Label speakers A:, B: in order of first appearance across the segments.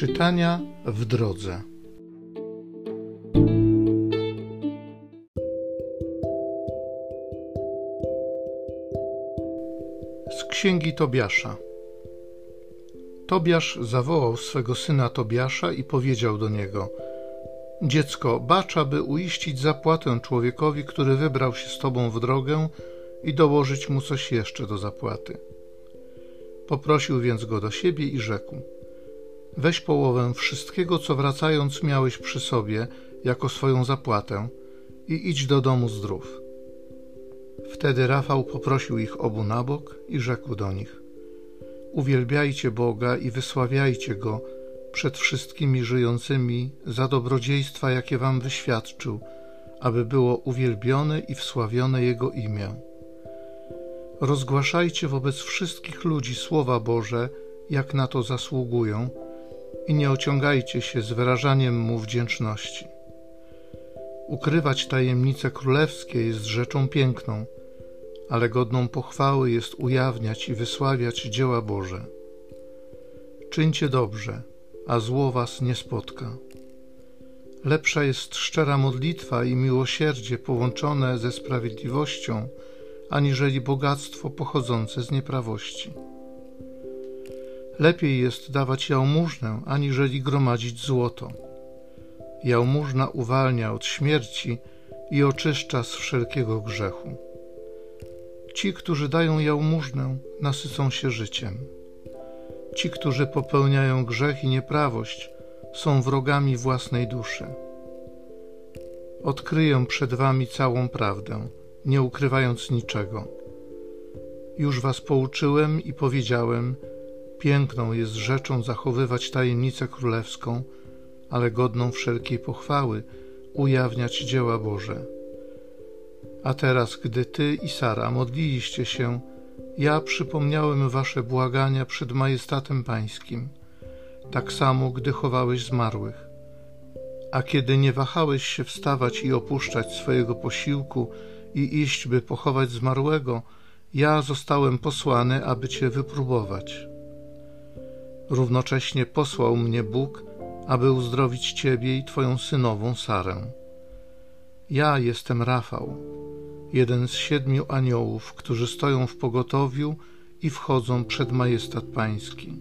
A: Czytania w drodze. Z księgi Tobiasza. Tobiasz zawołał swego syna Tobiasza i powiedział do niego: Dziecko, bacz, aby uiścić zapłatę człowiekowi, który wybrał się z tobą w drogę i dołożyć mu coś jeszcze do zapłaty. Poprosił więc go do siebie i rzekł: Weź połowę wszystkiego, co wracając miałeś przy sobie, jako swoją zapłatę, i idź do domu zdrów. Wtedy Rafał poprosił ich obu na bok i rzekł do nich: Uwielbiajcie Boga i wysławiajcie Go przed wszystkimi żyjącymi za dobrodziejstwa, jakie wam wyświadczył, aby było uwielbione i wsławione Jego imię. Rozgłaszajcie wobec wszystkich ludzi słowa Boże, jak na to zasługują, i nie ociągajcie się z wyrażaniem mu wdzięczności. Ukrywać tajemnice królewskie jest rzeczą piękną, ale godną pochwały jest ujawniać i wysławiać dzieła Boże. Czyńcie dobrze, a zło was nie spotka. Lepsza jest szczera modlitwa i miłosierdzie połączone ze sprawiedliwością, aniżeli bogactwo pochodzące z nieprawości. Lepiej jest dawać jałmużnę, aniżeli gromadzić złoto. Jałmużna uwalnia od śmierci i oczyszcza z wszelkiego grzechu. Ci, którzy dają jałmużnę, nasycą się życiem. Ci, którzy popełniają grzech i nieprawość, są wrogami własnej duszy. Odkryję przed wami całą prawdę, nie ukrywając niczego. Już was pouczyłem i powiedziałem, Piękną jest rzeczą zachowywać tajemnicę królewską, ale godną wszelkiej pochwały ujawniać dzieła Boże. A teraz, gdy Ty i Sara modliliście się, ja przypomniałem wasze błagania przed majestatem pańskim, tak samo, gdy chowałeś zmarłych. A kiedy nie wahałeś się wstawać i opuszczać swojego posiłku i iść, by pochować zmarłego, ja zostałem posłany, aby Cię wypróbować. Równocześnie posłał mnie Bóg, aby uzdrowić Ciebie i Twoją synową Sarę. Ja jestem Rafał, jeden z siedmiu aniołów, którzy stoją w pogotowiu i wchodzą przed majestat Pański.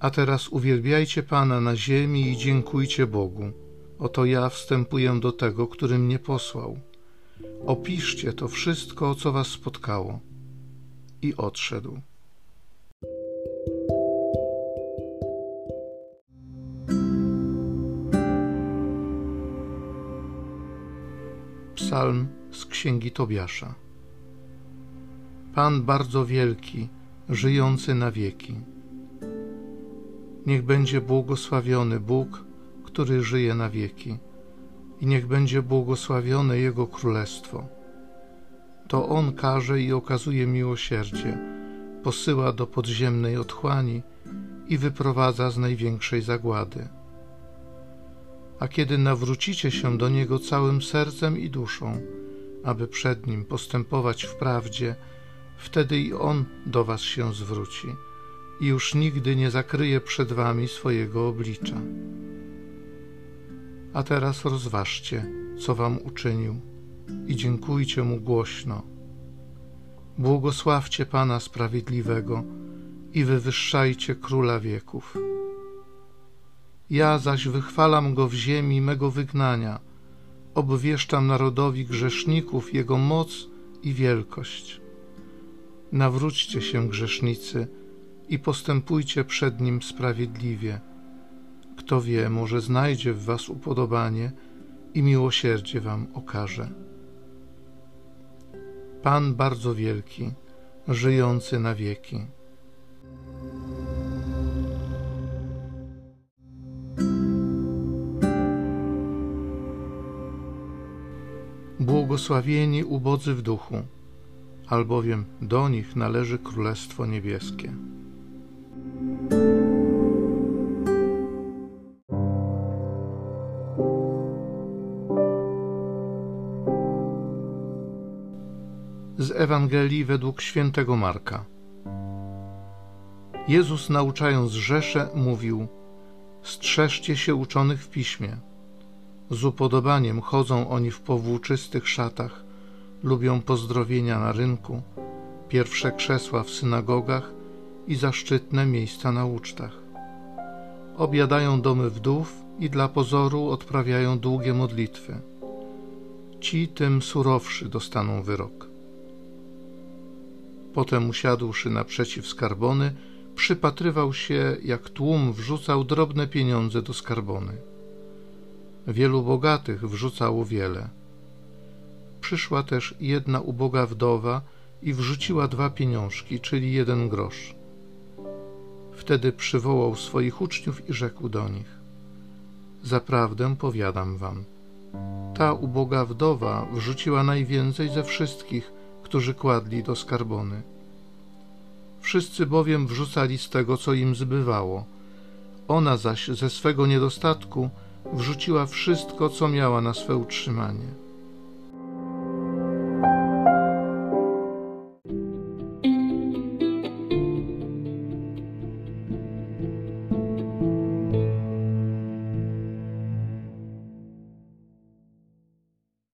A: A teraz uwielbiajcie Pana na ziemi i dziękujcie Bogu. Oto ja wstępuję do tego, który mnie posłał. Opiszcie to wszystko, co was spotkało. I odszedł. Psalm z księgi Tobiasza. Pan bardzo wielki, żyjący na wieki. Niech będzie błogosławiony Bóg, który żyje na wieki, i niech będzie błogosławione Jego królestwo. To On każe i okazuje miłosierdzie, posyła do podziemnej otchłani i wyprowadza z największej zagłady a kiedy nawrócicie się do Niego całym sercem i duszą, aby przed Nim postępować w prawdzie, wtedy i On do Was się zwróci i już nigdy nie zakryje przed Wami swojego oblicza. A teraz rozważcie, co Wam uczynił i dziękujcie Mu głośno. Błogosławcie Pana Sprawiedliwego i wywyższajcie Króla wieków. Ja zaś wychwalam go w ziemi mego wygnania, obwieszczam narodowi grzeszników jego moc i wielkość. Nawróćcie się, grzesznicy, i postępujcie przed nim sprawiedliwie. Kto wie, może znajdzie w was upodobanie i miłosierdzie wam okaże. Pan bardzo wielki, żyjący na wieki. Błogosławieni ubodzy w duchu, albowiem do nich należy Królestwo Niebieskie. Z Ewangelii według świętego Marka. Jezus, nauczając Rzesze, mówił: Strzeżcie się uczonych w piśmie. Z upodobaniem chodzą oni w powłóczystych szatach, lubią pozdrowienia na rynku, pierwsze krzesła w synagogach i zaszczytne miejsca na ucztach. Objadają domy wdów i dla pozoru odprawiają długie modlitwy. Ci tym surowszy dostaną wyrok. Potem usiadłszy naprzeciw skarbony, przypatrywał się, jak tłum wrzucał drobne pieniądze do skarbony. Wielu bogatych wrzucało wiele. Przyszła też jedna uboga wdowa i wrzuciła dwa pieniążki, czyli jeden grosz. Wtedy przywołał swoich uczniów i rzekł do nich: Zaprawdę powiadam wam, ta uboga wdowa wrzuciła najwięcej ze wszystkich, którzy kładli do skarbony. Wszyscy bowiem wrzucali z tego, co im zbywało. Ona zaś ze swego niedostatku wrzuciła wszystko, co miała na swe utrzymanie.